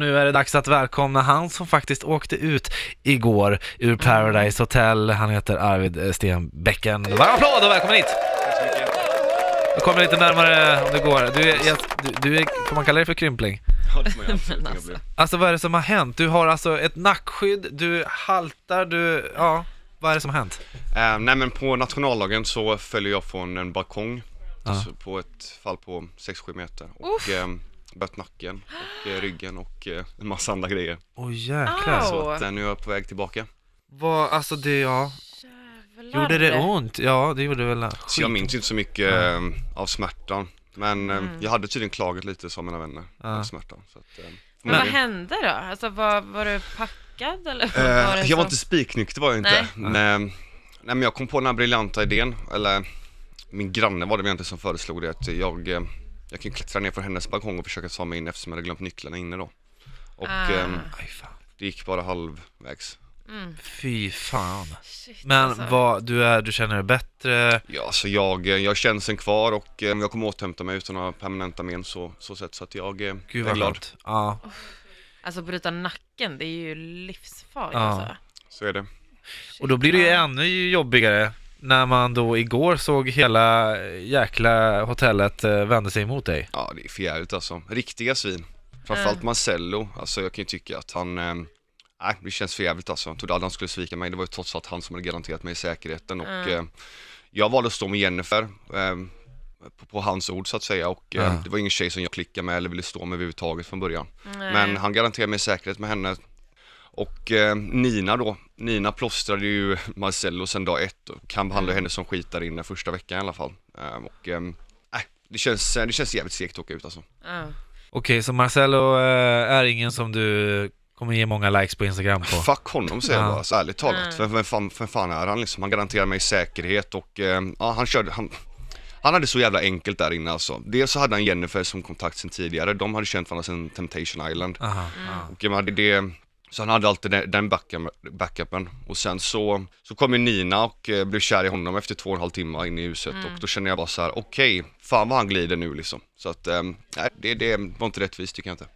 Nu är det dags att välkomna han som faktiskt åkte ut igår ur Paradise Hotel. Han heter Arvid eh, Stenbäcken. Varm applåd och välkommen hit! Jag kommer lite närmare om det går. Du är, jag, du, du är, får man kalla dig för krympling? Ja, det får man inte alltså. Alltså vad är det som har hänt? Du har alltså ett nackskydd, du haltar, du, ja, vad är det som har hänt? Eh, nej men på nationaldagen så följer jag från en balkong Ja. alltså på ett fall på 6-7 meter och eh, bött nacken och ryggen och eh, en massa andra grejer. Åh jäklar. Au. Så att eh, nu är jag på väg tillbaka. Vad, alltså det, ja, Jävlar. gjorde det ont? Ja, det gjorde väl Så jag minns inte så mycket eh, av smärtan. Men eh, Mm. jag hade tydligen klagat lite sa mina vänner Ja. av smärtan. Så att, eh, Men Men- vad förmodligen. hände då? Alltså var, var du packad eller? vad Eh, var det jag var som- inte spiknykter var jag inte. Nej. Nej. Nej, men jag kom på den här briljanta idén, eller min granne var det egentligen som föreslog det att jag, eh, jag kan klättra ner från hennes balkong och försöka ta mig in eftersom jag hade glömt nycklarna inne då. Och Ah. ehm, Aj, fan. det gick bara halvvägs. Mm. Fy fan. Shit, Men alltså. vad, du, är, du känner dig bättre? Ja, så jag, eh, jag har känseln kvar och eh, jag kommer återhämta mig utan några permanenta men så, så sätt så att jag eh, Gud är vad glad. skönt. Ja. Alltså bryta nacken, det är ju livsfarligt Ja. alltså. Så är det. Och då blir det ju ännu jobbigare när man då igår såg hela jäkla hotellet eh, vända sig emot dig. Ja, det är förjävligt alltså. Riktiga svin. Framförallt Mm. Marcello, alltså jag kan ju tycka att han, eh, nej det känns förjävligt alltså. Jag trodde aldrig han skulle svika mig, det var ju trots allt han som hade garanterat mig säkerheten och Mm. eh, jag valde att stå med Jennifer eh, på, på hans ord så att säga och eh, Ja. det var ingen tjej som jag klickade med eller ville stå med överhuvudtaget från början. Nej. Men han garanterade mig säkerhet med henne och eh, Nina då, Nina plåstrade ju Marcello sen dag ett och kan behandla Mm. henne som skit där inne första veckan i alla fall. Eh, och eh, nej, det känns, det känns jävligt segt att åka ut alltså. Ja. Okej, så Marcello eh, är ingen som du kommer ge många likes på Instagram på? Fuck honom säger jag Ja. bara, så ärligt talat. För, för, fan, för fan är han liksom? Han garanterar mig säkerhet och eh, ja, han körde, han, han hade så jävla enkelt där inne alltså. Dels så hade han Jennifer som kontakt sen tidigare, de hade känt varandra sen Temptation Island. Aha, Mm. Och jag menar, det, så han hade alltid den, den backup, backupen och sen så, så kom ju Nina och eh, blev kär i honom efter två och en halv timme inne i huset Mm. och då kände jag bara så här: okej, fan vad han glider nu liksom. Så att, eh, nej det, det var inte rättvist tycker jag inte.